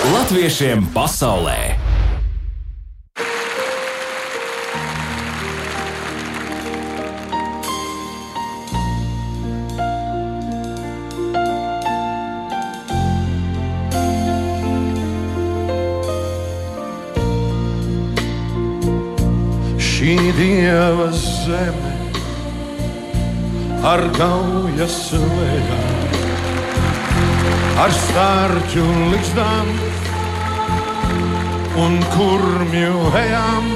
Latviešiem pasaulē! Šī dieva zeme ar gaujas lēgām, ar stārķu likstām un kurmju ejām,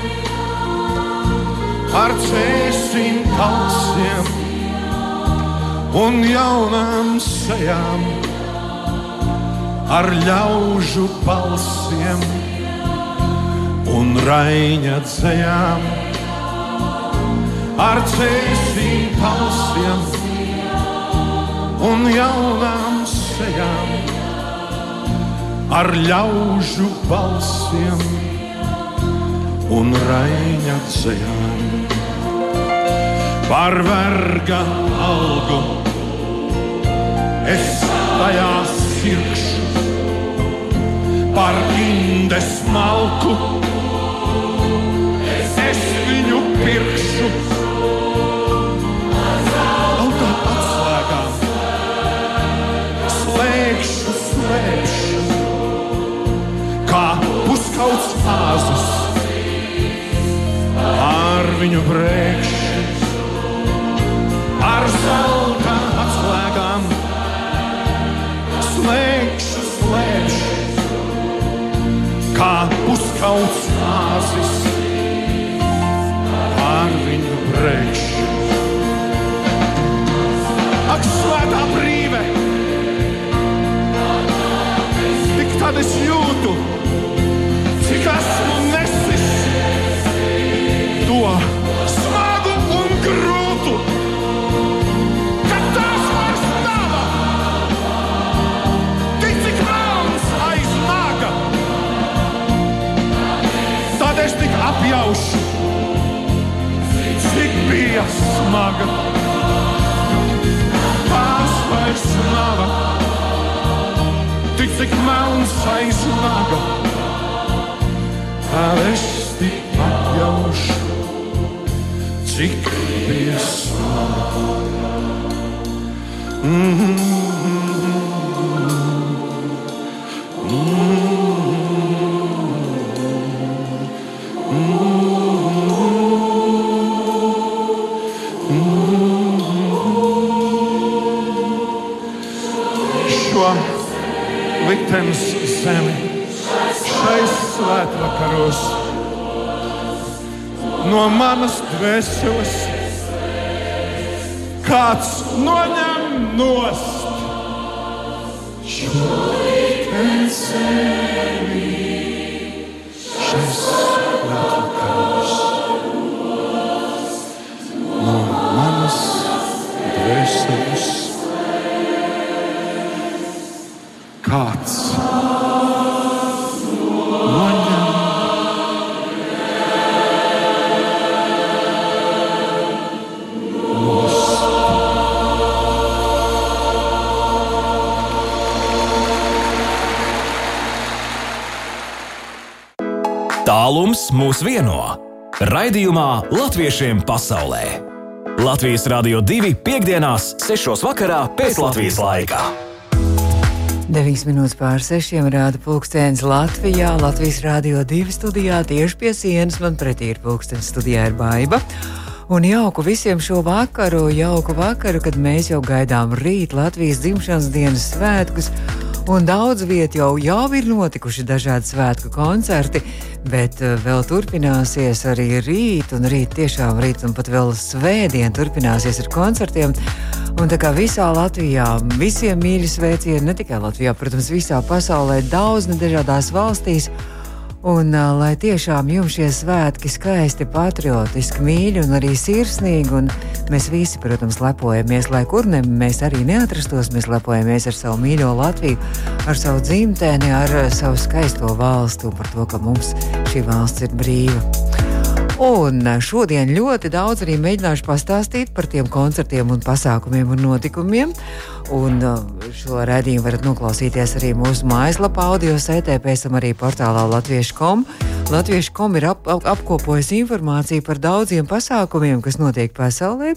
ar cēsim balsiem un jaunām sejām, ar ļaužu balsiem un raiņa dzējām. Ar cēsīm balsiem un jaunām sejām, ar ļaužu balsiem un raiņa dzējām. Par verga algu es tajā sirkšu, par indes malku es viņu pirkšu. Puskauts āzus, ar viņu brēkšu, ar zelta atslēgām, slēgšu, slēgšu, kā puskauts bija smaga tās vairs nav. Tik cik melns aiz naga, tad es tik apjaušu, cik bija smaga. Mm -hmm. Manas dvēseles kāds noņem nost. Šo Tālums mūs vieno. Raidījumā Latviešiem pasaulē. Latvijas Rādio 2.5.6. pēc Latvijas laika. 9 minūtes pār 6 rāda pulkstenis Latvijā. Latvijas Rādio 2 studijā tieši pie sienas man pretī ir pulkstenis studijā ir baiva. Un jauku visiem šo vakaru, jauku vakaru, kad mēs jau gaidām rīt Latvijas dzimšanas dienas svētkus. Un daudz vietu jau, jau ir notikuši dažādi svētku koncerti, bet uh, vēl turpināsies arī rīt, un rīt tiešām rīt, un pat vēl svētdien turpināsies ar koncertiem. Un tā kā visā Latvijā, visiem mīļi sveicieni, ne tikai Latvijā, protams, visā pasaulē, daudz dažādās valstīs. Un uh, lai tiešām jums šie svētki skaisti, patriotiski, mīļi un arī sirsnīgi, un mēs visi, protams, lepojamies, lai kur ne mēs arī neatrastos, mēs lepojamies ar savu mīļo Latviju, ar savu dzimteni, ar savu skaisto valstu, par to, ka mums šī valsts ir brīva. Un šodien ļoti daudz arī mēģināšu pastāstīt par tiem koncertiem, un pasākumiem un notikumiem. Un šo raidījumu varat noklausīties arī mūsu mājaslapā, audio sētē, pēc tam arī portālā Latviešu.com. Latviešu.com ir ap, ap, apkopojis informāciju par daudziem pasākumiem, kas notiek pasaulē,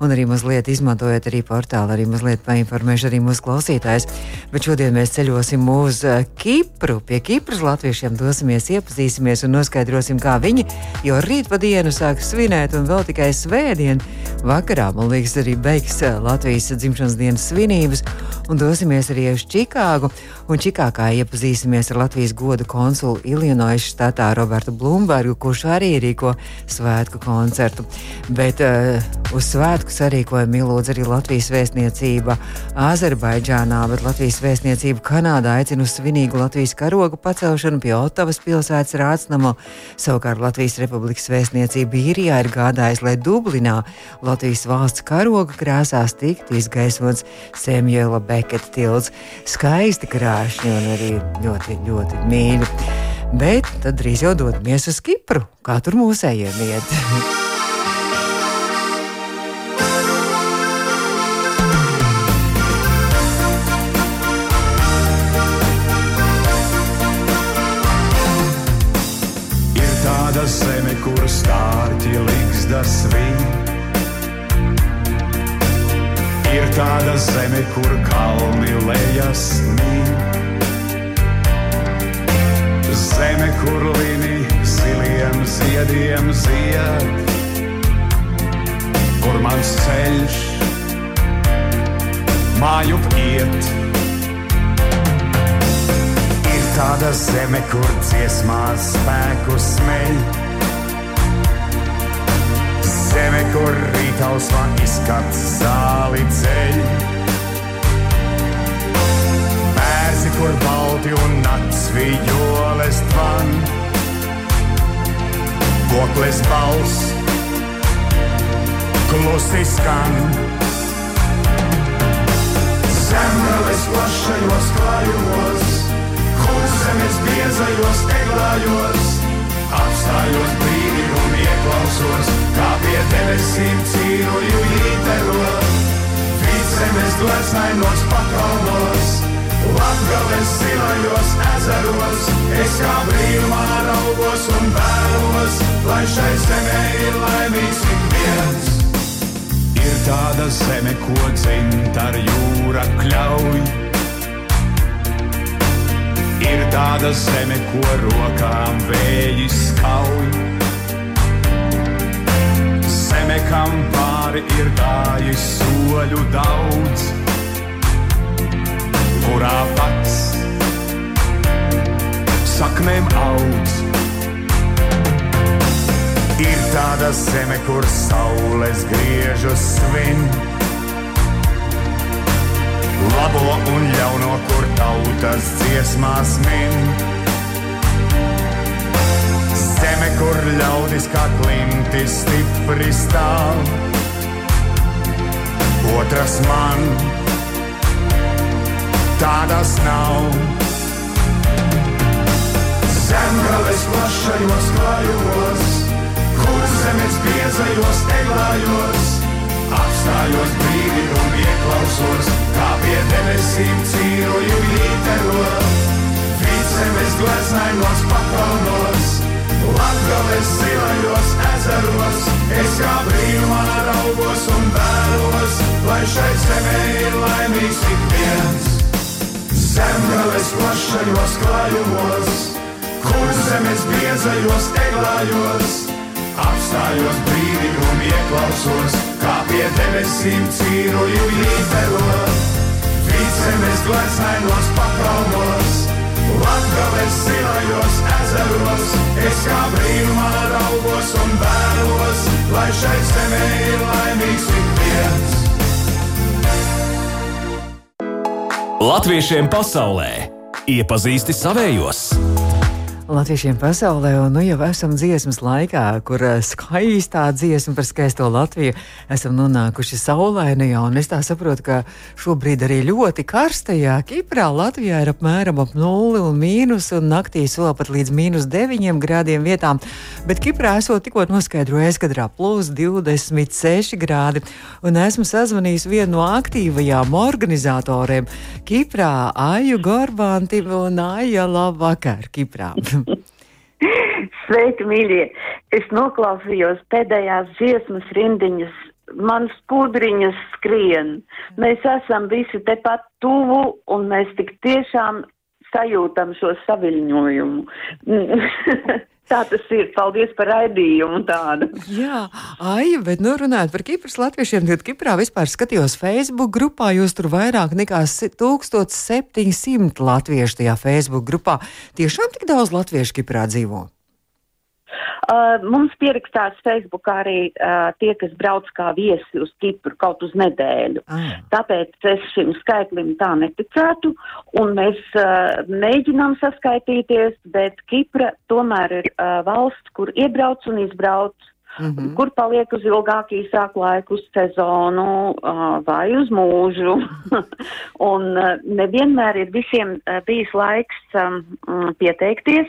un arī mazliet izmantojot arī portālu, arī mazliet painformēšu arī mūsu klausītājus. Bet šodien mēs ceļosim uz Kipru. Pie Kipras latviešiem dosimies, iepazīsimies un noskaidrosim, kā viņi jau rīt pa dienu sāk svinēt, un vēl tikai svētdien vakarā, man liekas, arī beigs Latvijas dzimšanas dienas svinības, un dosimies arī uz Čikāgu. Un Čikāgā iepazīsimies ar Latvijas godu konsulu Ilinojas štatā Robertu Blūmbergu, kurš arī rīko svētku koncertu. Bet uh, uz svētku sarīkojumu ielūdz arī Latvijas vēstniecība Azerbaidžānā, bet Latvijas vēstniecība Kanādā aicina uz svinīgu Latvijas karogu pacelšanu pie Otavas pilsētas rācnamo. Savukārt Latvijas Republikas vēstniecība īrijā ir gādājusi, lai Dublinā Latvijas valsts karoga krāsās tiktu izgaismots Samuela Beketa tilts. Skaisti krāšņi un arī ļoti, ļoti mīļi. Bet tad drīz jau dodamies uz Kipru, kā tur mūsējiem iet. tāda zeme, kur kalni lejas mīl. Zeme, kur līnī ziliem ziediem zied, kur mans ceļš mājup iet. Ir tāda zeme, kur dziesmās spēku smeļ. Zeme, kur rītausmā izskats zāli ceļ. Bērzi, kur balti un nakts vijoles tvan. Kokles balss, klusi skan. Zemes plašajos klājumos, kur zemes biezajos eglājos apstājos brīdi un ieklausos, kā pie debesīm cīruļu ītero. Vidzemes glezainos pakalnos, latgales zilajos ezeros, es kā brīvumā raugos un vēlos, lai šai zemē ir laimīgs ik viens. Ir tāda zeme, ko dzint ar jūra kļauj Ir tāda zeme, ko rokām vēji skauj. Zeme, kam pāri ir gājis soļu daudz, kurā pats saknēm audz. Ir tāda zeme, kur saules griežas svin labo un ļauno, kur tautas dziesmās min. Zeme, kur ļaudis kā klintis stipri stāv, otras man tādas nav. Zemgales plašajos klājumos, kur zemes biezajos eglājos apstājos brīdi ieklausos, kā pie debesīm cīruļu ītero. Vidzemes glezainos pakalnos, latgales zilajos ezeros, es kā brīnumā raugos un vēlos, lai šai zemē ir laimīgs ik viens. Zemgales plašajos klājumos, kur zemes biezajos eglājos, apstājos brīdi un ieklausos, kā pie debesīm cīruļu ītero. Vidzemes glezainos pakalnos, latgales zilajos ezeros, es kā brīnumā raugos un vēlos, lai šai zemē ir laimīgs ik viens. Latviešiem pasaulē iepazīsti savējos! Latviešiem pasaulē, un nu jau esam dziesmas laikā, kur eh, skaistā dziesma par skaisto Latviju. Esam nonākuši saulainajā, un es tā saprotu, ka šobrīd arī ļoti karstajā Kiprā Latvijā ir apmēram ap nulli un mīnus, un naktī sola pat līdz mīnus 9 grādiem vietām, bet Kiprā esot tikko noskaidroju eskadrā plus 26 grādi, un esmu sazvanījis vienu no aktīvajām organizatoriem. Kiprā, Aju Gorbanti un Aija Labvakar Kiprā. Sveiki, mīļie! Es noklausījos pēdējās dziesmas rindiņas. Manas pudriņas skrien. Mēs esam visi tepat tuvu, un mēs tik tiešām sajūtam šo saviļņojumu. Tā tas ir. Paldies par raidījumu tādu. Jā, ai, bet nu runājot par Kipras latviešiem, tad Kiprā vispār skatījos Facebook grupā, jūs tur vairāk nekā 1700 latviešu tajā Facebook grupā. Tiešām tik daudz latviešu Kiprā dzīvo? Uh, mums pierakstās Facebookā arī uh, tie, kas brauc kā viesi uz Kipru kaut uz nedēļu. Ah. Tāpēc es šim skaitlim tā neticētu, un mēs uh, mēģinām saskaitīties, bet Kipra tomēr ir uh, valsts, kur iebrauc un izbrauc. Mm -hmm. Kur paliek uz ilgāku, īsāku laiku, uz sezonu uh, vai uz mūžu. un uh, nevienmēr ir visiem uh, bijis laiks um, pieteikties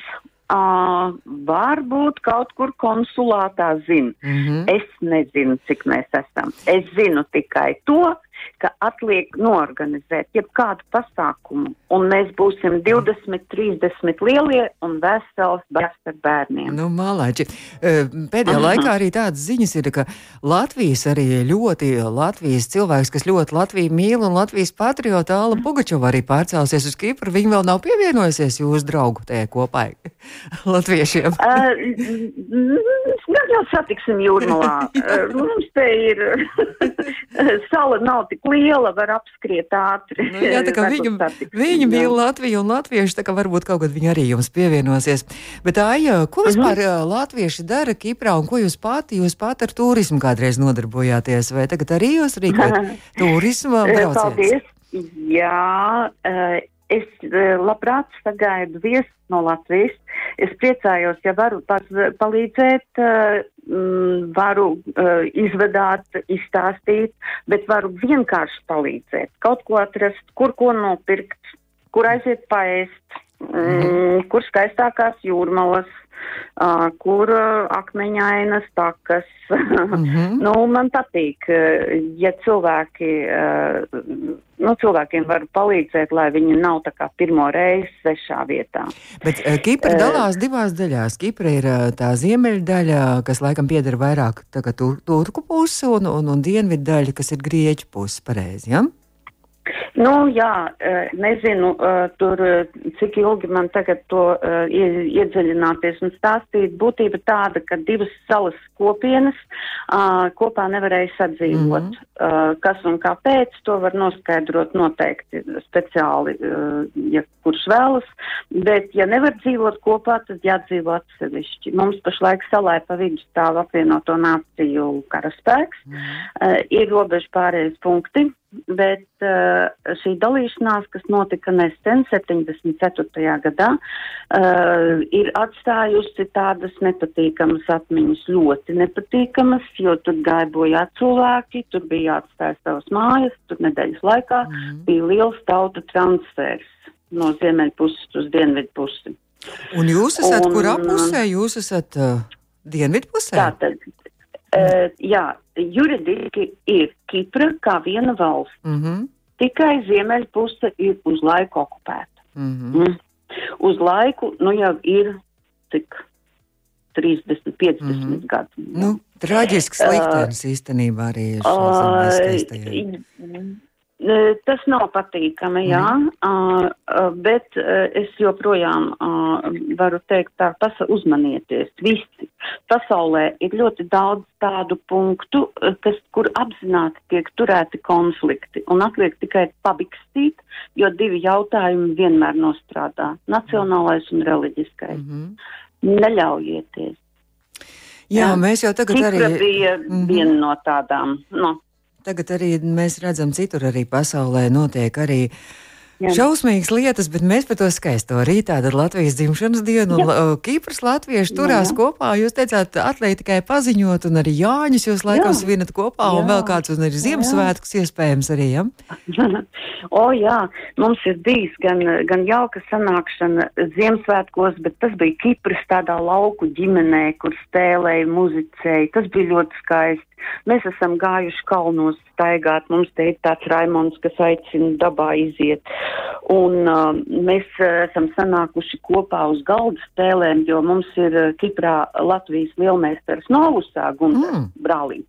Uh, varbūt kaut kur konsulātā zina. Mm -hmm. Es nezinu, cik mēs esam. Es zinu tikai to, ka atliek norganizēt jebkādu pasākumu, un mēs būsim 20, 30 lielie un vesels bērns ar bērniem. Nu, malāči. Pēdējā Aha. laikā arī tādas ziņas ir, ka Latvijas arī ļoti Latvijas cilvēks, kas ļoti Latviju mīl un Latvijas patriota Ala Pugačova arī pārcēlusies uz Kipru. Viņa vēl nav pievienojusies jūsu draugu tajā kopā latviešiem. Gan jau satiksim jūrmalā. Mums te ir sala nav tik liela, var apskriet ātri. Nu, jā, tā kā viņu, viņi mīl Latviju un latvieši, tā kā varbūt kaut kad viņi arī jums pievienosies. Bet Aija, ko vispār uh -huh. latvieši dara Kiprā un ko jūs pati, jūs pati ar turismu kādreiz nodarbojāties? Vai tagad arī jūs rīkojat turismu braucienus? Paldies! Jā, es labprāt sagaidu viesus no Latvijas. Es priecājos, ja varu palīdzēt mm, varu uh, izvedāt, izstāstīt, bet varu vienkārši palīdzēt, kaut ko atrast, kur ko nopirkt, kur aiziet paēst, mm, kur skaistākās jūrmalas, kur akmeņainas takas. Mm -hmm. nu, man patīk, ja cilvēki, nu, cilvēkiem var palīdzēt, lai viņi nav tā kā pirmo reizi svešā vietā. Bet Kipra dalās divās daļās. Kipra ir tā ziemeļdaļa, kas laikam pieder vairāk turku pusi, un, un, un dienvidu daļa, kas ir grieķu pusi, pareizi, ja? Nu, jā, eh, nezinu, eh, tur, eh, cik ilgi man tagad to iedziļināties un stāstīt. Būtība tāda, ka divas salas kopienas kopā nevarēja sadzīvot. Mm -hmm. Kas un kāpēc, to var noskaidrot noteikti speciāli, ja kurš vēlas. Bet, ja nevar dzīvot kopā, tad jādzīvo atsevišķi. Mums pašlaik salai pa vidu stāv apvienoto nāciju karaspēks. Mm -hmm. Ir robežu pārējais punkti bet uh, šī dalīšanās, kas notika nesen, 74. gadā, uh, ir atstājusi tādas nepatīkamas atmiņas, ļoti nepatīkamas, jo tur gāja bojā cilvēki, tur bija jāatstāja savas mājas, tur nedēļas laikā mm. bija liels tauta transfers no ziemeļu puses uz dienvidu pusi. Un jūs esat Un, kurā pusē? Jūs esat uh, dienvidu pusē? Tātad, uh, jā, juridiski ir Kipra kā viena valsts. Mm -hmm. Tikai ziemeļpuse ir uz laiku okupēta. Mm -hmm. mm. Uz laiku nu jau ir cik 30, 50 mm -hmm. gadi. Nu, traģisks liktenis uh, īstenībā arī ir uh, Tas nav patīkami, jā, mm. bet es joprojām varu teikt tā, pasa uzmanieties, visi. Pasaulē ir ļoti daudz tādu punktu, kas, kur apzināti tiek turēti konflikti, un atliek tikai pabikstīt, jo divi jautājumi vienmēr nostrādā - nacionālais un reliģiskais. Mm -hmm. Neļaujieties. Jā, jā, mēs jau tagad Cipra arī. bija mm -hmm. viena no tādām, nu. Tagad arī mēs redzam, citur arī pasaulē notiek arī Jā. Šausmīgas lietas, bet mēs par to skaisto rītā, tad Latvijas dzimšanas dienu un Kīpras latvieši turās Jā. kopā. Jūs teicāt, atliek tikai paziņot, un arī Jāņus jūs laikam Jā. svinat kopā, un Jā. vēl kāds, un arī Ziemassvētkus iespējams arī, ja? o, jā, mums ir bijis gan, gan jauka sanākšana Ziemassvētkos, bet tas bija Kipras tādā lauku ģimenē, kur spēlēja, muzicēja. Tas bija ļoti skaisti. Mēs esam gājuši kalnos staigāt. Mums te ir tāds Raimons, kas aicina dabā iziet. Un uh, mēs uh, esam sanākuši kopā uz galda spēlēm, jo mums ir uh, Kiprā Latvijas lielmeistars Novusā, Gunter Mm. mm. Brālīns.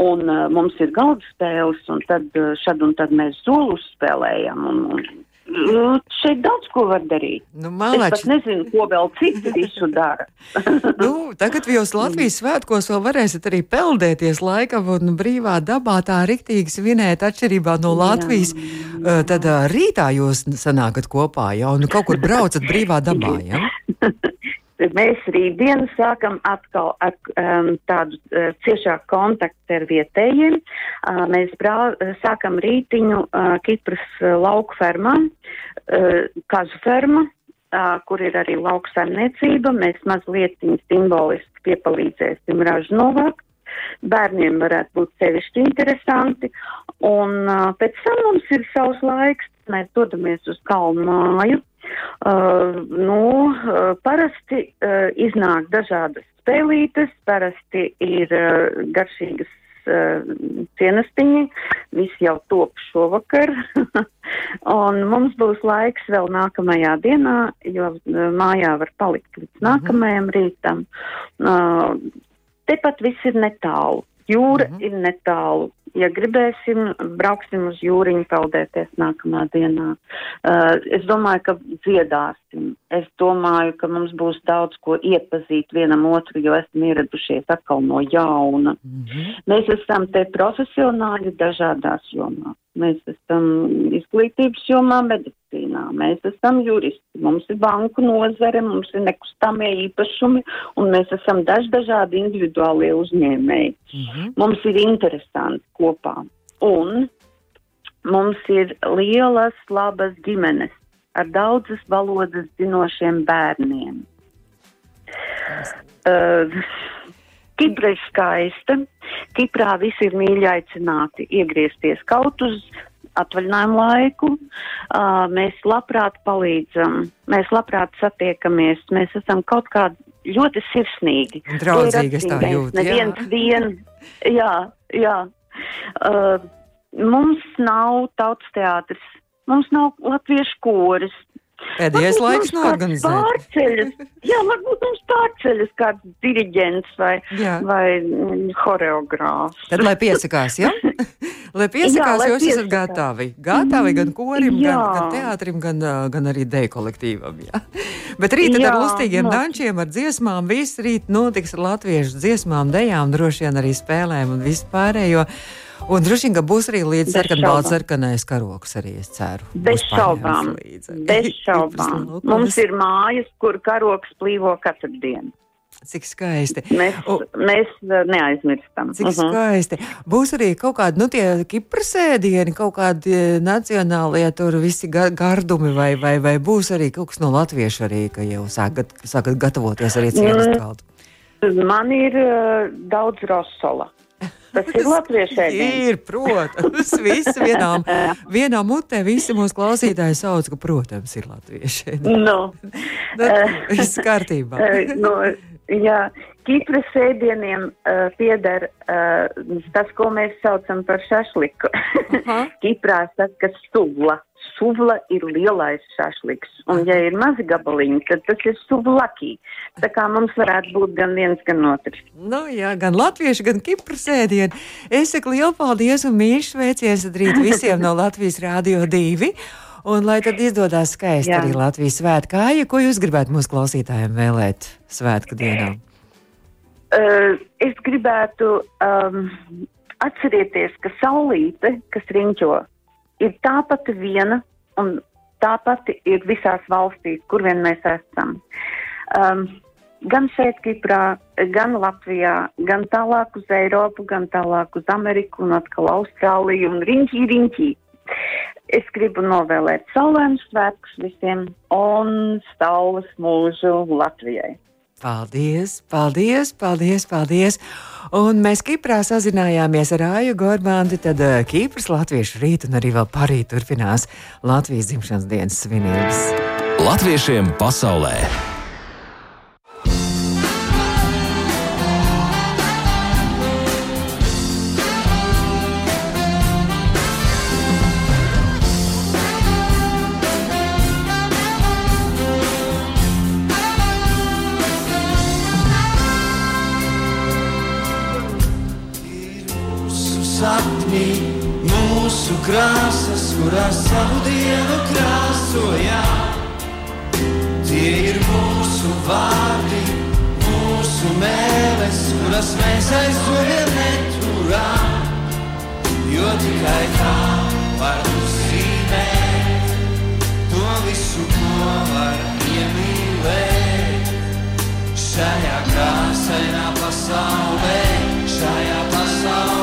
Un uh, mums ir galda spēles, un tad uh, šad un tad mēs solus spēlējam. Un, un, uh, šeit daudz ko var darīt. Nu, Es malači, pat nezinu, ko vēl citi visu dara. Nu, tagad jūs Latvijas svētkos vēl varēsiet arī peldēties laikam un brīvā dabā tā riktīgi svinēt atšķirībā no Latvijas. Jā. Tad rītā jūs sanākat kopā jau un kaut kur braucat brīvā dabā, ja? Mēs rītdien sākam atkal ar um, tādu uh, ciešāku kontaktu ar vietējiem. Uh, mēs brā, sākam rītiņu uh, Kipras uh, lauku fermā, uh, kazu ferma, uh, kur ir arī lauku saimniecība. Mēs mazliet simboliski piepalīdzēsim ražu novākt. Bērniem varētu būt sevišķi interesanti. Un uh, pēc tam mums ir savs laiks. Mēs dodamies uz kalnu māju. Uh, nu, uh, parasti uh, iznāk dažādas spēlītes, parasti ir uh, garšīgas cienestiņi, visi jau top šovakar. Un mums būs laiks vēl nākamajā dienā, jo mājā var palikt līdz nākamajam rītam. Tepat viss ir netālu. Jūra -hmm. ir netālu. Ja gribēsim, brauksim uz jūriņu peldēties nākamā dienā. Uh, es domāju, ka dziedāsim. Es domāju, ka mums būs daudz ko iepazīt vienam otru, jo esam ieradušies atkal no jauna. -hmm. Mēs esam te profesionāļi dažādās jomās. Mēs esam izglītības jomā, medicīnā, mēs esam juristi, mums ir banku nozare, mums ir nekustamie īpašumi, un mēs esam daž dažādi individuālie uzņēmēji. Mm -hmm. Mums ir interesanti kopā, un mums ir lielas, labas ģimenes ar daudzas valodas zinošiem bērniem. Uh, Kipra ir skaista. Kiprā visi ir mīļi aicināti iegriezties kaut uz atvaļinājumu laiku. Uh, mēs labprāt palīdzam, mēs labprāt satiekamies, mēs esam kaut kādi ļoti sirsnīgi. Draudzīgi es tā jūtu. Neviens vien, jā, jā. Uh, mums nav tautas teātris, mums nav latviešu koris. Pēdējais laiks norganizēt. Pārceļas, jā, varbūt mums pārceļas kāds diriģents vai, Jā. vai mm, horeogrāfs. Tad, lai piesakās, ja? lai piesakās, Jā, lai jūs esat piesakās. gatavi. Gatavi gan korim, gan, Jā. gan teātrim, gan, gan arī deju kolektīvam. Ja? Bet rīt tad ar Jā, lustīgiem no. dančiem, ar dziesmām, viss rīt notiks ar latviešu dziesmām, dejām, droši vien arī spēlēm un visu pārējo. Un droši vien, ka būs arī līdz sarkanbalts sarkanais karoks arī, es ceru. Bez šaubām. Bez šaubām. laukos. Mums ir mājas, kur karoks plīvo katru dienu. Cik skaisti. Mēs, O- mēs uh, neaizmirstam. Cik Mhm. skaisti. Būs arī kaut kādi, nu, tie kipras ēdieni, kaut kādi eh, nacionālie tur visi ga gardumi, vai, vai, vai būs arī kaut kas no latviešu arī, ka jau sākat, sākat gatavoties arī cienast Mm. galdu. Man ir uh, daudz rosola. Tas ir latviešu ēdiens. Ir, protams, visi vienā, vienā mutē, visi mūsu klausītāji sauc, ka, protams, ir latvieši. Nu, Nu, Viss kārtībā. Eh, no, jā, Kipras ēdieniem uh, pieder uh, tas, ko mēs saucam par šašliku. Kiprā saka suvla. Suvla ir lielais šašliks, un ja ir mazi gabaliņi, tad tas ir suvlaki. Tā kā mums varētu būt gan viens, gan otrs. Nu, jā, gan latvieši, gan kipras ēdieni. Es saku lielu paldies un mīļš sveiciens rīt visiem no Latvijas Rādio 2. Un lai tad izdodas skaisti Jā. arī Latvijas svētkā, ja ko jūs gribētu mūsu klausītājiem vēlēt svētku dienā? Uh, es gribētu um, atcerieties, ka saulīte, kas riņķo, ir tā pati viena un tā pati ir visās valstīs, kur vien mēs esam. Um, gan šeit, Kiprā, gan Latvijā, gan tālāk uz Eiropu, gan tālāk uz Ameriku un atkal Austrāliju un riņķī, riņķī. Es gribu novēlēt saulēnu svētkus visiem un saules mūžu Latvijai. Paldies, paldies, paldies, paldies! Un mēs Kiprā sazinājāmies ar Āju Gorbāndi, tad uh, Kipras latviešu rīt un arī vēl parīt turpinās Latvijas dzimšanas dienas svinības. Latviešiem pasaulē! Sapņi, mūsu krāsas, kurās savu dienu krāsojām. Tie ir mūsu vārdi, mūsu mēles, kuras mēs aizsūtām neturām. Jo tikai tā var uzzīmēt to visu, ko var iemīlēt. Šajā krāsainā pasaulē, šajā pasaulē.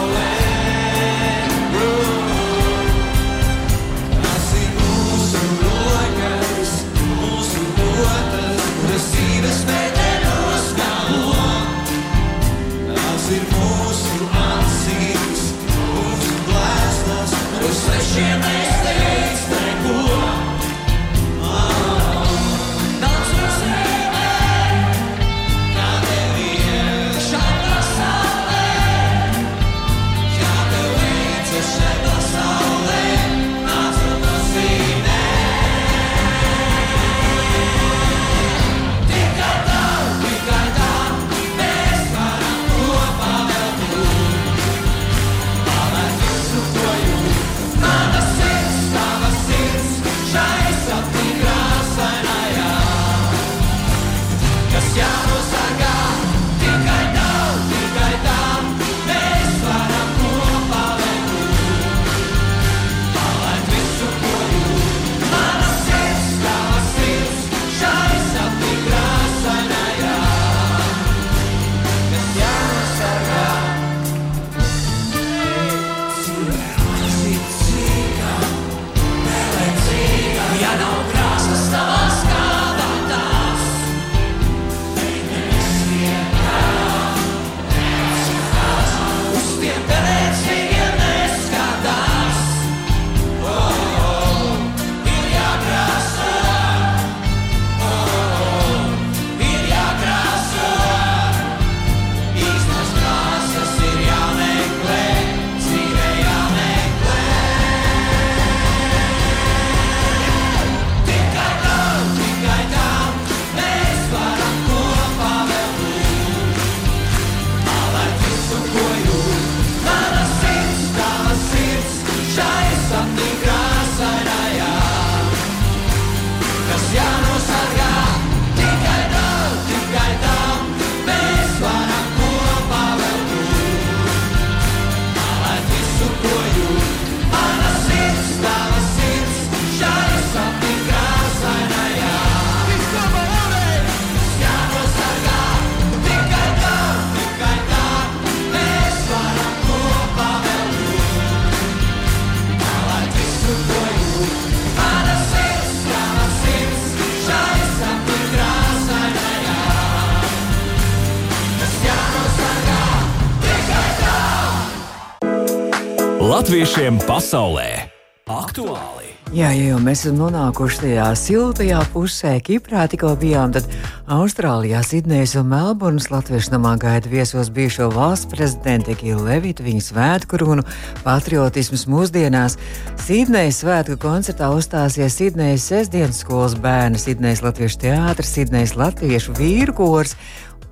Latviešiem pasaulē aktuāli! Jā, ja jau mēs esam nonākuši tajā siltajā pusē, Kiprā tikko bijām, tad Austrālijā, Sidnejas un Melburnas Latviešu namā gaida viesos bijušo valsts prezidentu Egilu Levitu, viņa svētku runu Patriotisms mūsdienās. Sidnejas svētku koncertā uzstāsies Sidnejas sestdienas skolas bērni, Sidnejas Latviešu teātris, Sidnejas Latviešu vīru kors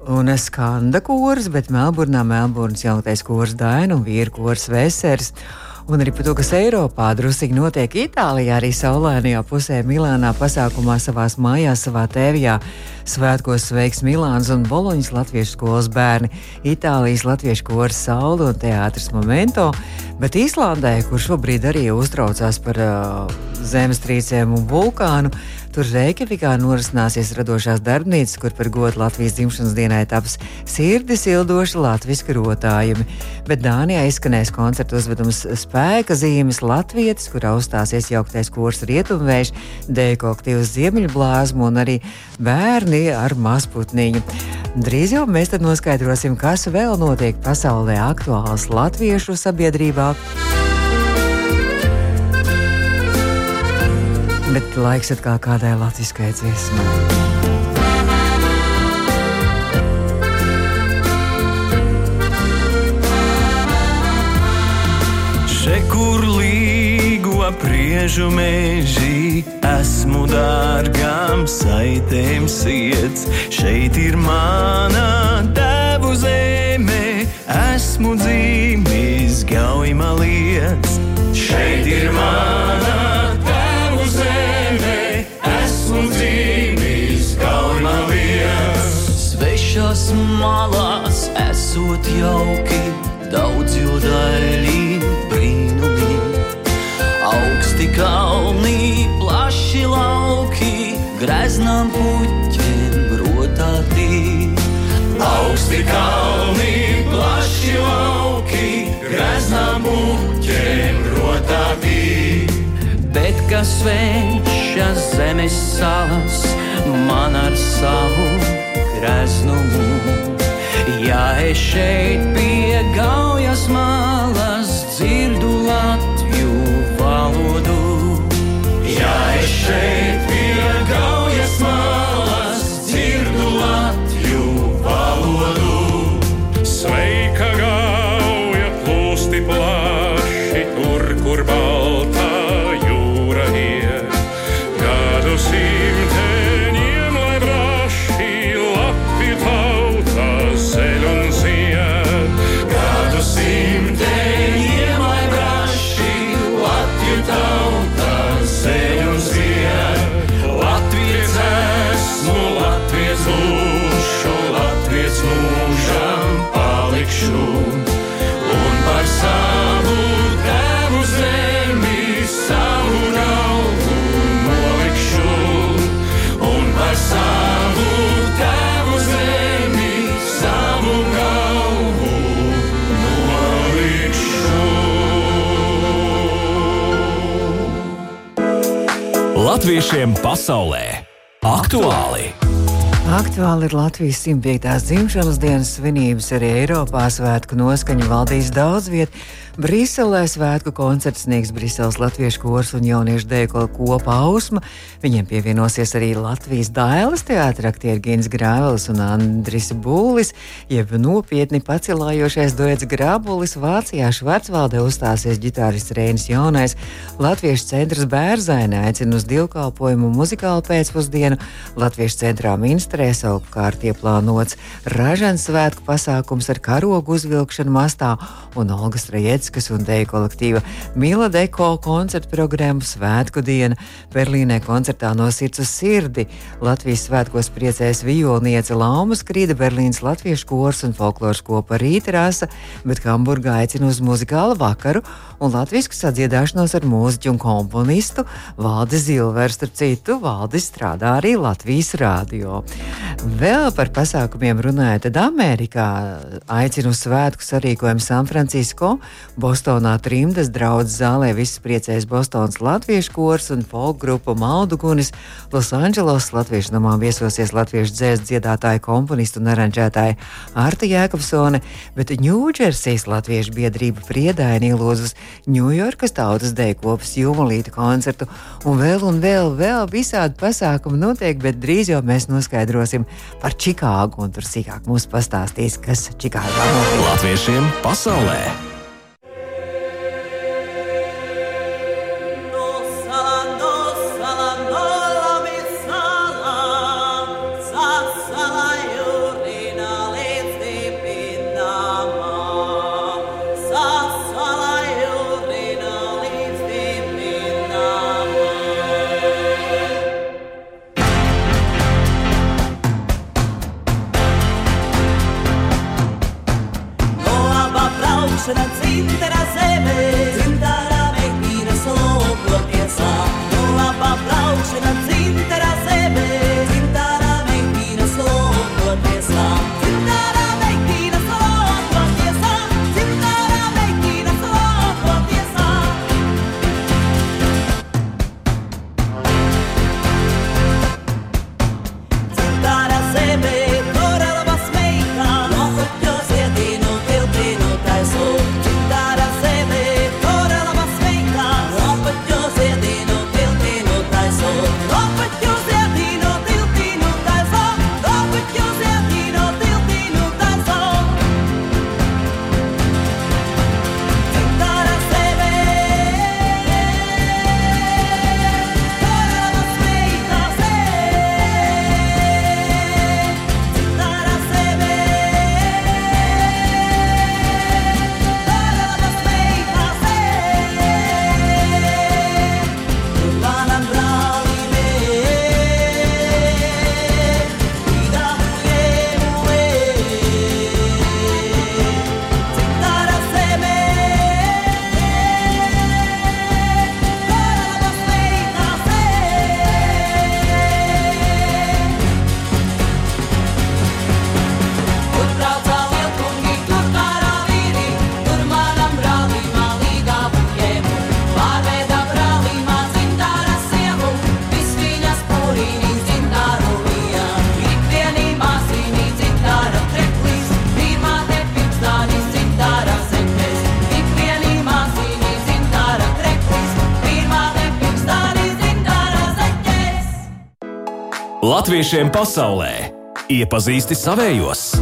un skanda kurs, bet Melburnā Melburnas jaunais kurs Daina un vīru kurs Vesers. Un arī par to, kas Eiropā drusīgi notiek Itālijā, arī saulēnajā pusē Milānā pasākumā savās mājās, savā tēvijā. Svētkos sveiks Milāns un Boloņas latviešu skolas bērni, Itālijas latviešu koris Saula un teātris Momento, bet Īslandē, kur šobrīd arī uztraucās par uh, zemestrīcēm un vulkānu, Tur Reikjavikā norisināsies radošās darbnīcas, kur par godu Latvijas dzimšanas dienai taps sirdi sildoši latviešu rotājumi. Bet Dānijā izskanēs koncertu uzvedums spēka zīmes Latvijas, kurā uzstāsies jauktais kurs Rietumvējš, dēļ kolektīvs Ziemeļblāzmu un arī bērni ar mazputniņu. Drīz jau mēs noskaidrosim, kas vēl notiek pasaulē aktuāls latviešu sabiedrībā. Bet laiks atkal kādai latviskai dziesmai. Še kur līgo priežu meži, esmu dārgām saitēm siets. Šeit ir mana tēvu zeme, esmu dzīvis gaujama lietas. Šeit ir mana malās esot jauki, daudz jodaļī brīnumi. Augsti kalni, plaši lauki, greznām puķiem rotātī. Augsti kalni, plaši lauki, greznām puķiem rotātī. Bet kas svešas zemes salas man ar savu greznumu? Es šeit pie gaujas malas Latviešiem pasaulē aktuāli! Aktuāli ir Latvijas 105. dzimšanas dienas svinības, arī Eiropā svētku noskaņa valdīs daudz vietu. Briselē svētku koncerts sniegs Briseles latviešu kurs un jauniešu dēkla kopa ausma. Viņiem pievienosies arī Latvijas dailes teātra aktieri Gins Grāvelis un Andris Būlis, jeb nopietni pacilājošais duets Grābulis Vācijā Švarcvaldē uzstāsies ģitārists Reinis Jaunais. Latviešu centrs Bērzaina aicina uz divkalpojumu muzikālu pēcpusdienu. Latviešu centrā Minstrē savukārt ieplānots ražans svētku pasākums ar karogu uzvilkšanu mastā un Olgas Rajeckas un Deja kolektīva Mila Deko koncertu programmu Svētku diena. Berlīnē koncertā no sirds uz sirdi Latvijas svētkos priecēs violniece Laumas Krīda, Berlīnas latviešu kors un folkloras kopa Rīta Rasa, bet Hamburgā aicina uz muzikālu vakaru un latvisku sadziedāšanos ar mūziķu un komponistu Valdi Zilveru. Starp citu, Valdi strādā arī Latvijas rādio. Vēl par pasākumiem runājot, tad Amerikā aicina uz svētku sarīkojumu San Francisco, Bostonā trimdas draudzes zālē viss priecēs Bostonas latviešu kors un folk grupa Maldugunis, Losandželos latviešu namā viesosies latviešu dzēs dziedātāja komponistu un aranžētāja Arta Jēkabsone, bet Ņūdžersijas latviešu biedrība Priedaini ielūdz uz Ņujorkas tautas dēkopas jūmalīta koncertu un vēl un vēl, vēl visādi pasākumi notiek, bet drīz jau mēs noskaidrosim par Čikāgu un tur sīkāk mums pastāstīs, kas Čikāgā notiek. Latviešiem pasaulē! Latviešiem pasaulē. Iepazīsti savējos!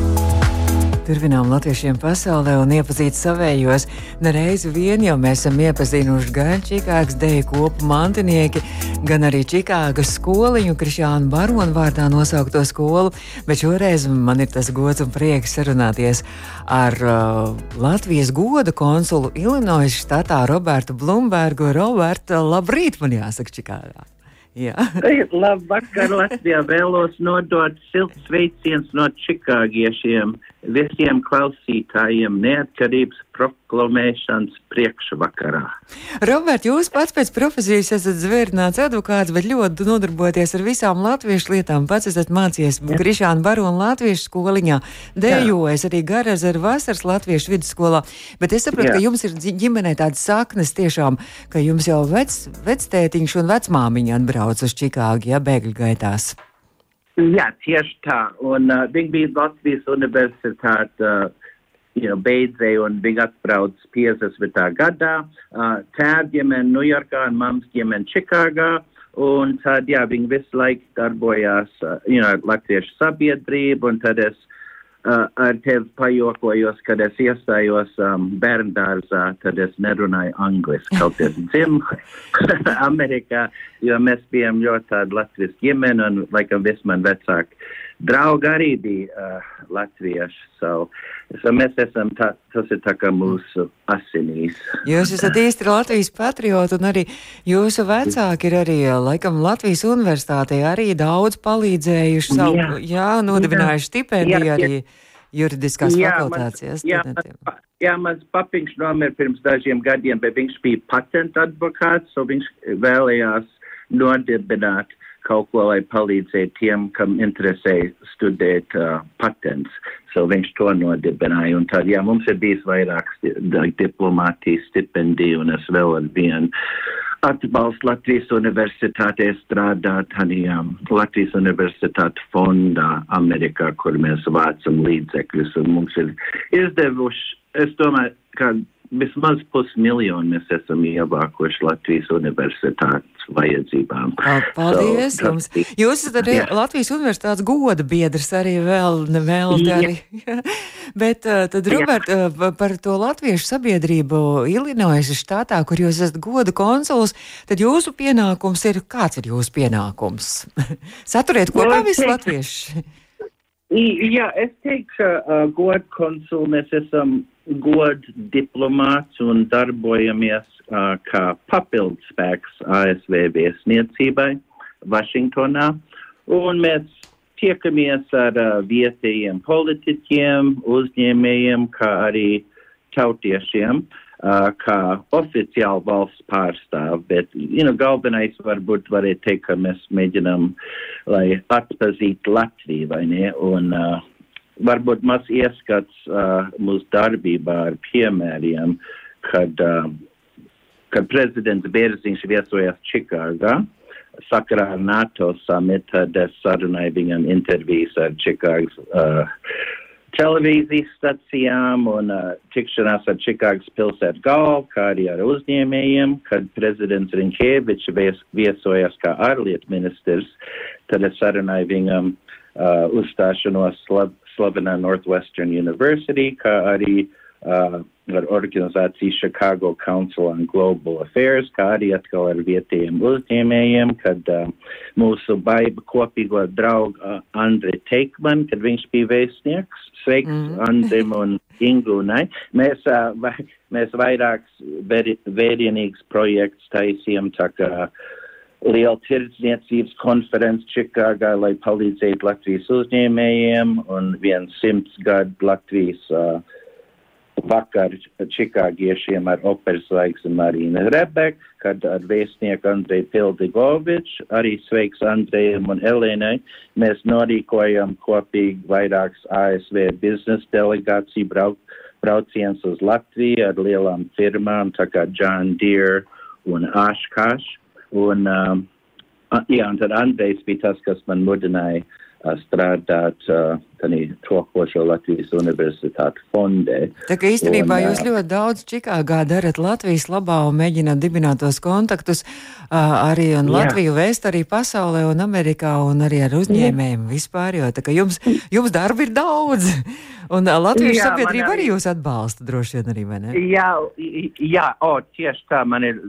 Turpinām latviešiem pasaulē un iepazīt savējos. Nereizi vien jau mēs esam iepazinuši gan Čikāgas deju kopu mantinieki, gan arī Čikāgas skoliņu, Krišānu Baronu vārdā nosaukto skolu, bet šoreiz man ir tas gods un prieks sarunāties ar uh, Latvijas goda konsulu Illinois štatā Robertu Blumbergu. Roberta, labrīt, man jāsaka Čikāgā! Jā. Labvakar, Latvijā vēlos nodot silts sveiciens no čikāgiešiem visiem klausītājiem neatkarības proklamēšanas priekšvakarā. Robert, jūs pats pēc profesijas esat zvērnāts advokāts, bet ļoti nodarboties ar visām latviešu lietām. Pats esat mācījies Krišāna Barona latviešu skoliņā, dejojis arī Garaz ar vasaras latviešu vidusskolā. Bet es saprotu, Jā. ka jums ir ģimenē tādas saknes tiešām, ka jums jau vec, vectētiņš un vecmāmiņa atbrauc uz Čikāgu, ja bēgļu gaitās. Jā, tieši tā. Un uh, viņa bija Latvijas universitāte. Uh, you know, beidzēja un bija atbraucis 50. gadā. Uh, Tēva ģimene Ņujorkā un mammas ģimene Čikāgā. Un tad, jā, viņi visu laiku darbojās, uh, you know, Latviešu sabiedrību, un tad es uh, ar tevi pajokojos, kad es iestājos um, bērndārzā, tad es nerunāju angliski, kaut es dzimu Amerikā, jo mēs bijām ļoti tāda Latvijas ģimene, un, laikam, viss man vecāki draugi arī bija uh, latvieši. So, so mēs esam, tā, tas ir tā kā mūsu asinīs. Jūs esat īsti Latvijas patrioti, un arī jūsu vecāki ir arī, laikam, Latvijas universitātē arī daudz palīdzējuši savu, jā, jā nodibinājuši stipendiju arī juridiskās jā, studentiem. Mans, jā, mans papiņš nomira pirms dažiem gadiem, bet viņš bija patenta advokāts, so viņš vēlējās nodibināt kaut ko, lai palīdzētu tiem, kam interesē studēt uh, patents. So viņš to nodibināja. Un tad, jā, mums ir bijis vairākas diplomātijas stipendiju, un es vēl ar vienu atbalstu Latvijas universitātē strādāt arī um, Latvijas universitāte fondā Amerikā, kur mēs vācam līdzekļus, un mums ir izdevuši, es domāju, ka vismaz pusmiljonu mēs esam ievākuši Latvijas universitātes vajadzībām. Paldies so, jums! Jūs esat arī jā. Latvijas universitātes goda biedrs arī vēl, nevēl arī. Bet tad, Robert, par to latviešu sabiedrību Illinois štātā, kur jūs esat goda konsuls, tad jūsu pienākums ir, kāds ir jūsu pienākums? Saturiet kopā visu latviešu! Jā, es teiktu, ka uh, goda konsuli mēs esam god diplomāts un darbojamies uh, kā papildspēks ASV viesniecībai Vašingtonā. Un mēs tiekamies ar uh, vietējiem politiķiem, uzņēmējiem, kā arī tautiešiem, uh, kā oficiāli valsts pārstāv. Bet, you know, galvenais varbūt varētu teikt, ka mēs mēģinam, lai atpazītu Latviju, vai ne? Un, uh, varbūt maz ieskats uh, mūsu darbībā ar piemēriem, kad, uh, kad prezidents Bērziņš viesojās Čikāgā. Sakarā ar NATO samitu, tad es sarunāju viņam intervijas ar Čikāgas uh, televīzijas stacijām un uh, tikšanās ar Čikāgas pilsētu galvu, kā arī ar uzņēmējiem, kad prezidents Rinkēvičs vies, viesojās kā ārlietu ministrs, tad es sarunāju viņam uh, uzstāšanos slab, slavenā Northwestern University, kā arī uh, ar organizāciju Chicago Council on Global Affairs, kā arī atkal ar vietējiem uzņēmējiem, kad uh, mūsu baiba kopīgo draugu uh, Andri Teikman, kad viņš bija vēstnieks, sveiks mm. Andrim un Ingūnai. Mēs, uh, vai, mēs vairāks vērienīgs projekts taisījām, tā kā uh, liela tirdzniecības konferences Čikāgā, lai palīdzētu Latvijas uzņēmējiem, un viens simts gadu Latvijas uh, vakar čikāgiešiem ar operas zvaigzni Marīnu Rebeku, kad ar vēstnieku Andreju Pildigoviču, arī sveiks Andrejam un Elēnai, mēs norīkojam kopīgi vairākas ASV biznesa delegāciju brau, brauciens uz Latviju ar lielām firmām, tā kā John Deere un Oshkosh. Un, um, jā, un tad Andrejs bija tas, kas man mudināja uh, strādāt uh, tanī tokošo Latvijas universitāti fondē. Tā kā īstenībā Un, jūs ļoti daudz Čikāgā darat Latvijas labā un mēģināt dibināt tos kontaktus uh, arī un Jā. Latviju vēst arī pasaulē un Amerikā un arī ar uzņēmējiem vispār, jo tā kā jums, jums darba ir daudz. Un Latvijas Jā, sabiedrība arī jūs atbalsta droši vien arī, vai ne? Jā, jā, o, tieši tā man ir.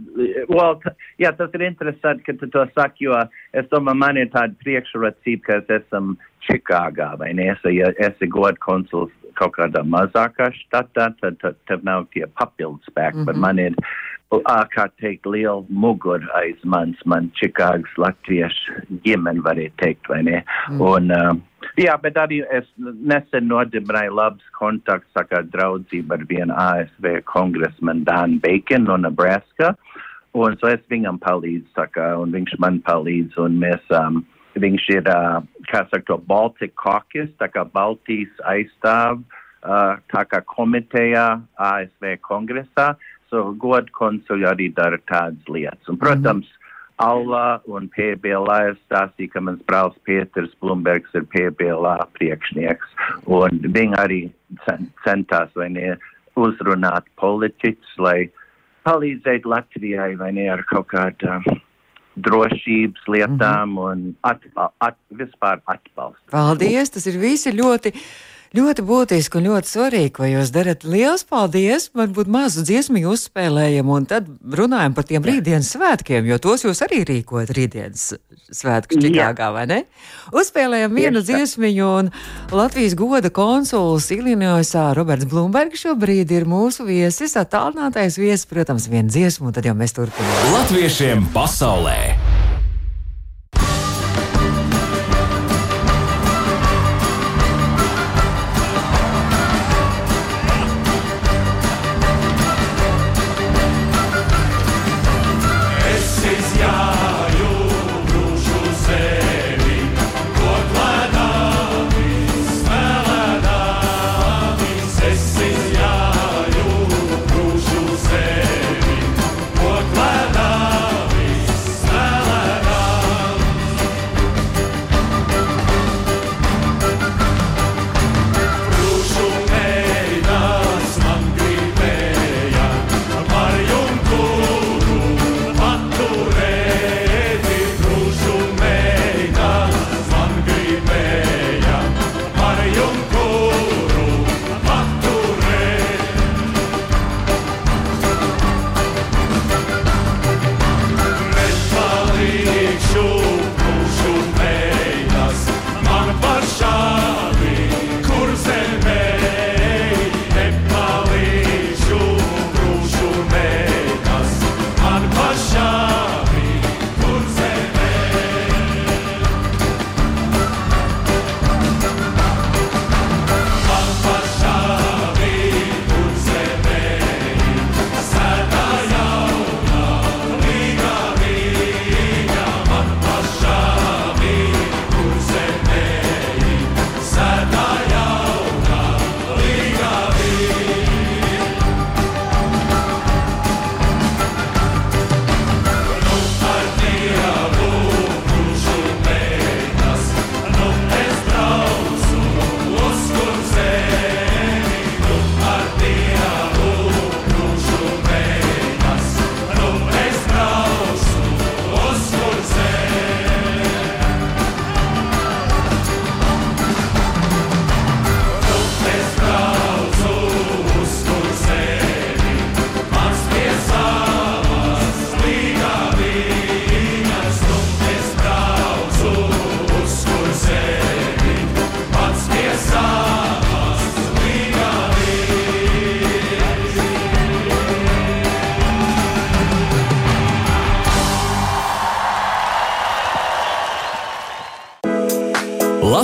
Well, jā, tas ir interesanti, ka tu to saki, jo es domāju, man ir tāda priekšrocība, ka es esmu Čikāgā, vai ne? Es, ja esi god konsuls kaut kādā mazākā štatā, tad, tev nav tie papildus spēki, mm -hmm. bet man ir, ā, kā teikt, liela mugura aiz manis, man Čikāgas latviešu ģimene, varētu teikt, vai ne? Mm. Un, uh, Jā, bet arī es nesen nodibināju labs kontakts, saka, draudzība ar vienu ASV kongresmenu Dānu Bacon no Nebraska. Un so es viņam palīdzu, saka, un viņš man palīdz, un mēs, um, viņš ir, uh, kā saka, to Baltic Caucus, tā kā Baltijas aizstāv, uh, tā kā komitejā ASV kongresā, so god konsuļi arī dara tādas lietas. Un, protams, mm -hmm. Alla un PBLA stāstīja, ka mans brālis Pieters Blumbergs ir PBLA priekšnieks, un viņi arī cen, centās, ne, uzrunāt politiķus, lai palīdzētu Latvijai, vai ne, ar kaut kādām drošības lietām mm -hmm. un atbal, at, vispār atbalstu. Paldies! Tas ir visi ļoti. Ļoti būtiski un ļoti svarīgi, ko jūs darat. Lielas paldies! Varbūt mazu dziesmu uzspēlējam, un tad runājam par tiem rītdienas svētkiem, jo tos jūs arī rīkojat rītdienas svētkus Čikāgā, vai ne? Uzspēlējam vienu dziesmiņu, un Latvijas goda konsuls Ilinojosā Roberts Blumbergs šobrīd ir mūsu viesis, attālinātais viesis, protams, viena dziesma, un tad jau mēs turpinām. Latviešiem pasaulē!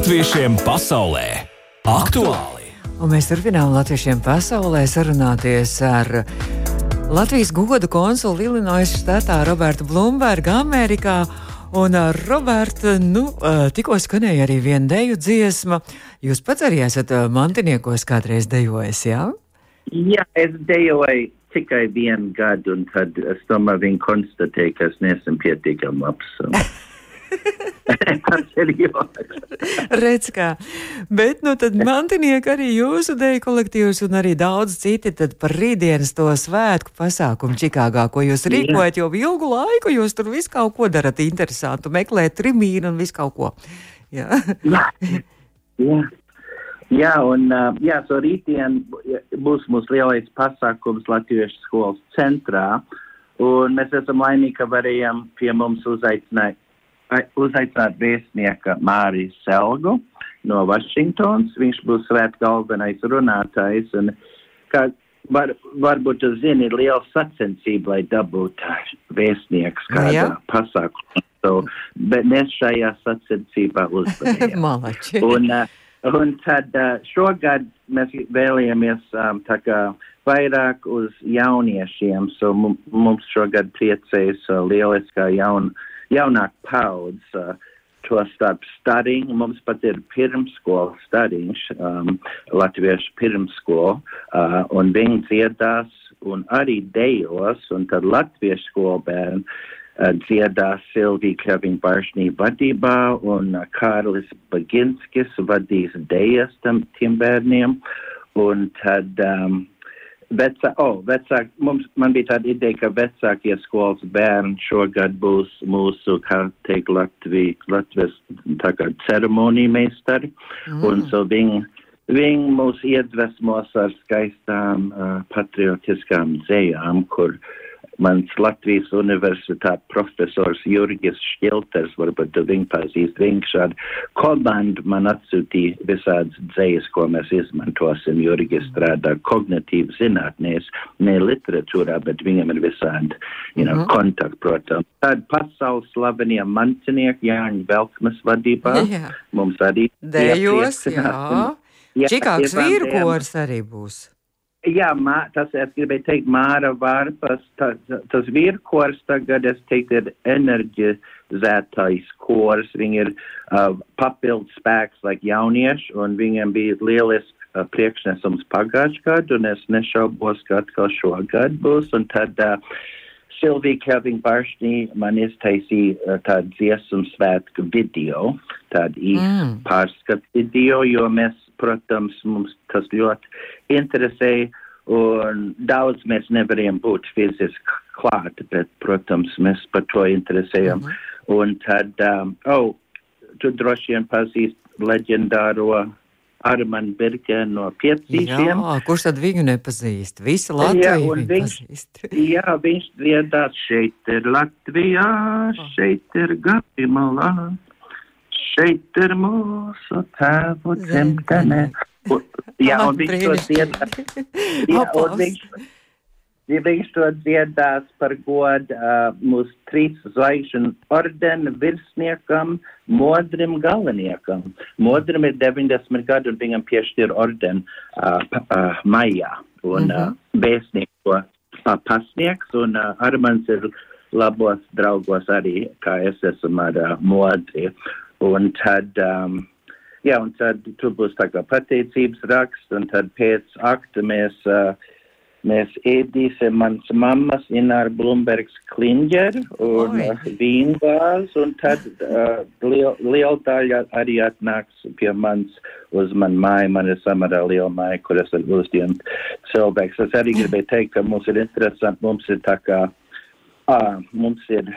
Latviešiem pasaulē aktuāli! Un mēs turpinām Latviešiem pasaulē sarunāties ar Latvijas godu konsulu Illinois štatā Robertu Blumbergu Amerikā. Un, Roberta, nu, tikko skanēja arī viena deju dziesma. Jūs pats arī esat mantiniekos kādreiz dejojis, jā? Jā, es dejoju tikai vienu gadu, un tad es domāju, viņi konstatēja, ka es neesmu pietiekami labs. tas ir joks. Redz kā. Bet, nu, tad mantinieki arī jūsu deju kolektīvs un arī daudz citi tad par rītdienas to svētku pasākumu Čikāgā, ko jūs rīkojat jau ilgu laiku, jūs tur visu kaut ko darat interesantu, meklēt trimīnu un visu kaut ko. Jā. Jā, jā. jā un jā, so rītdien būs mūsu lielais pasākums Latviešu skolas centrā, un mēs esam laimīgi, ka varējām pie mums uzaicināt ai- uzaicināt vēstnieka Māriju Selgu no Vašingtons. Viņš būs svēt galvenais runātājs. Un, kā var, varbūt jūs zini, ir liela sacensība, lai dabūtu vēstnieks kādā Jā. pasākumā. So, bet mēs šajā sacensībā uzvarējām. Un, uh, un tad uh, šogad mēs vēlējāmies um, tā kā vairāk uz jauniešiem, so mu- mums šogad priecējas uh, lieliskā jaun, jaunāk paudz. Uh, To starp stariņu, mums pat ir pirmskola stariņš, um, latviešu pirmskola, uh, un viņi dziedās un arī dejos, un tad latviešu skolbērni uh, dziedās Silvija Kevina Baršnī vadībā, un uh, Kārlis Baginskis vadīs dejas tam tiem bērniem, un tad um, Vecā, oh, vecāk, mums, man bija tāda ideja, ka vecākie skolas bērni šogad būs mūsu, kā teikt, Latvijas, Latvijas tā kā ceremonija meistari, mm. un so viņi, viņi mūs iedvesmos ar skaistām uh, patriotiskām dzējām, kur mans Latvijas universitāte profesors Jurgis Šilters, varbūt tu viņu pazīst, viņš ar komandu man atsūtīja visādas dzējas, ko mēs izmantosim. Jurgis strādā kognitīvi zinātnēs, ne literatūrā, bet viņam ir visādi, you know, Mhm. kontakti, protams. Tad pasaules slavenie mancinieki Jāņa Velkmas vadībā. Jā. Mums arī Dejos, jā. Jā, Ivandēna- vīru kors arī būs. Jā, mā, tas es gribēju teikt, Māra Vārpas, tas, tas virkors tagad, es teiktu, ir enerģizētais kors. Viņi ir uh, papildu spēks, like jaunieši, un viņiem bija lielisks uh, priekšnesums pagājušajā gadu, un es nešaubos, ka atkal šogad būs. Un tad uh, Silvija Kevina Baršnī man iztaisīja uh, tādu dziesmu svētku video, tādu īstu Mm. pārskatu video, jo mēs, protams, mums tas ļoti interesē, un daudz mēs nevarējām būt fiziski klāt, bet, protams, mēs par to interesējam. Mm -hmm. Un tad, um, oh, tu droši vien pazīst leģendāro Armanu Birkenu no piecīšiem. Jā, kurš tad viņu nepazīst? Visa Latvija Jā, viņu viņš, pazīst. jā, viņš dziedās šeit ir Latvijā, šeit ir Gatimalā, šeit ir mūsu tēvu dzimtene. Jā, un viņš to dziedās. Jā, un viņš, ja viņš to dziedās par godu uh, mūsu trīs zvaigžņu ordena virsniekam, Modrim galveniekam. Modrim ir 90 gadu, un viņam piešķir ordenu uh, uh, maijā. Un uh, vēstnieku to uh, pasniegs, un uh, Armans ir labos draugos arī, kā es esmu ar uh, Modri. Un tad. Um, Jā, un tad tur būs tā kā pateicības raksts, un tad pēc akta mēs, uh, mēs ēdīsim mans mammas Ināra Blumbergs kliņģeru un Oi. uh, vīngāzi, un tad uh, liel, liela daļa arī atnāks pie mans uz man māju, man ir samarā liela māja, kur es varu uzdienu cilvēks. Es arī gribēju teikt, ka mums ir interesanti, mums ir tā kā, ā, mums ir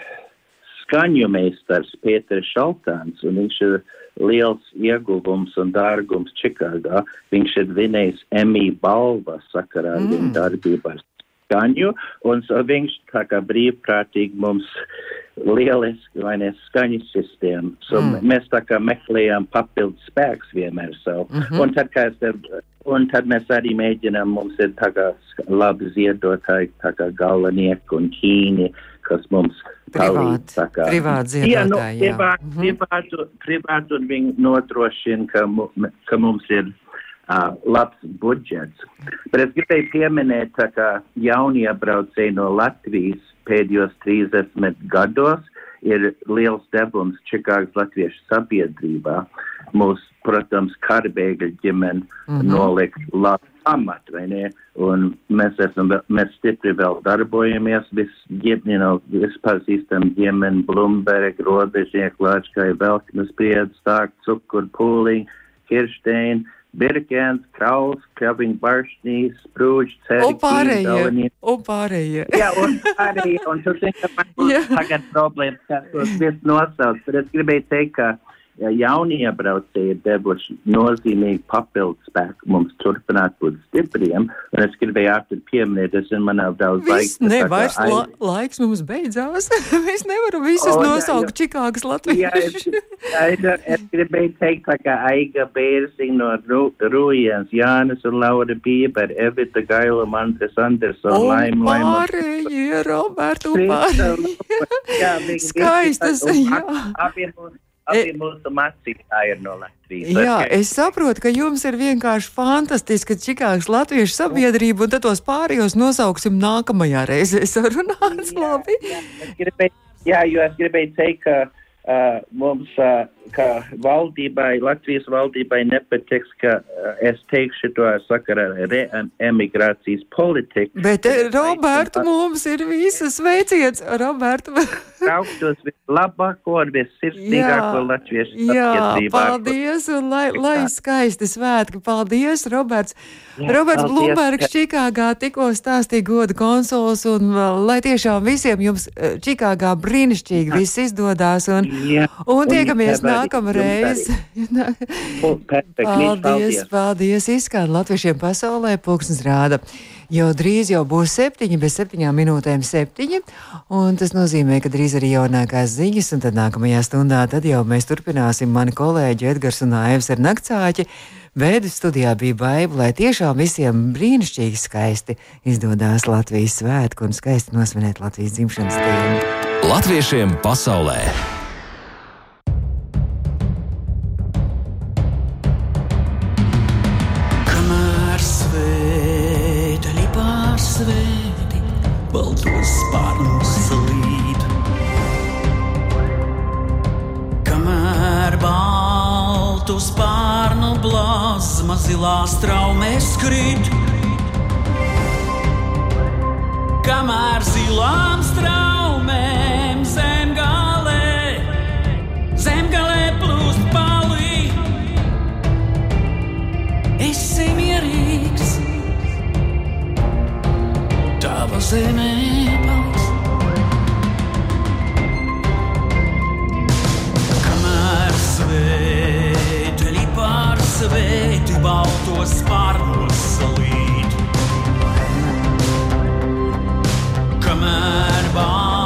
skaņu meistars Pēters Šaltāns, un viņš ir liels ieguvums un dārgums Čikāgā. Viņš ir vinējis Emmy balva sakarā ar Mm. viņa darbību ar skaņu, un viņš tā kā brīvprātīgi mums lieliski, vai ne, skaņu sistēmu. So Mm. mm. mēs tā kā meklējām papildu spēks vienmēr savu. Mm. -hmm. Un tad, tev, un tad mēs arī mēģinām, mums ir tā kā labi ziedotāji, tā kā galvenieki un ķīni, kas mums palīdz. Privāti, Jā, nu, ziedotāji, jā. privāti, Mhm. privāti, privāti, un viņi nodrošina, ka, mu, ka mums ir uh, labs budžets. Bet es gribēju pieminēt, tā kā jauniebraucēji no Latvijas pēdējos 30 gados ir liels devums Čikāgas latviešu sabiedrībā. Mūsu, protams, karbēgļu ģimene mm. -hmm. nolikt labu pamatu, vai ne? Un mēs esam, mēs stipri vēl darbojamies, vis, you know, vispazīstam ģimeni, Blumberg, Robežnieku, Lāčkai, Velknes, Priedz, Stāk, Cukur, Pūliņ, Kirštein, Birkens, Krauls, Krabiņ, Baršnīs, Sprūģ, Un pārējie. Ceri, Un pārējie. Jā, un arī, un tu zini, ka man būs tagad problēmas, kā tos viss nosaukt, bet es gribēju teikt, ka ja jaunie braucēji ir devuši nozīmīgi papildu spēku mums turpināt būt stipriem, un es gribēju ātri pieminēt, es zinu, man nav daudz Viss, laika. ne, tā kā vairs aiz- la, laiks mums beidzās. Mēs nevaram visus O, jā, nosaukt jā. Čikāgas Jā, es, latviešu. es, es gribēju teikt, tā kā Aiga Bērziņa no Ru- Rujens, Jānis un Laura Bīber, Evita Gaila, Mantres Andersona, Un Laima, Laima. pārējie, Roberta, un Krista, pārējie. Jā, viņi visi Skaistas, tā- un jā. Ab- Abi mūsu, abi mūsu mācītāji ir no Latvijas. Jā, es saprotu, ka jums ir vienkārši fantastiska Čikāgas latviešu sabiedrība, un tad tos pārējos nosauksim nākamajā reizē. Sarunāts labi. Es gribēju, jā, jo es gribēju teikt, ka uh, mums, uh, ka valdībai, Latvijas valdībai nepatiks, ka uh, es teikšu to sakarā ar reemigrācijas politiku. Bet, eh, Roberta, mums ir visas sveiciens. Roberta, Trauktos vislabāko un vissirsnīgāko latviešu Jā, sabiedrībā. paldies, un lai, lai skaisti svētki. Paldies, Roberts. Jā, Roberts paldies, Blūmbergs ka- Čikāgā tikko stāstīja godu konsuls, un uh, lai tiešām visiem jums Čikāgā brīnišķīgi viss izdodās, un, Jā, un tiekamies arī, nākamreiz. Paldies, paldies. paldies. Izskan latviešiem pasaulē, pulksnes rāda. Jau drīz jau būs septiņi, bez septiņām minūtēm septiņi, un tas nozīmē, ka drīz arī jaunākās ziņas, un tad nākamajā stundā tad jau mēs turpināsim mani kolēģi Edgars un Aivs ar naktsāķi. Vēdu studijā bija baiva, lai tiešām visiem brīnišķīgi skaisti izdodas Latvijas svētku un skaisti nosvinēt Latvijas dzimšanas dienu. Latviešiem pasaulē! Baltos spārnus līd. Kamēr baltu spārnu blazma zilās traumēs krīt. Kamēr zilām straumēm zemgalē, zemgalē plūst palī. Esi mierīgs, zemē paliks. Kamēr svēteļi pārsvēti baltos spārnos salīt. Kamēr baltu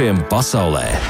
Latviešiem pasaulē!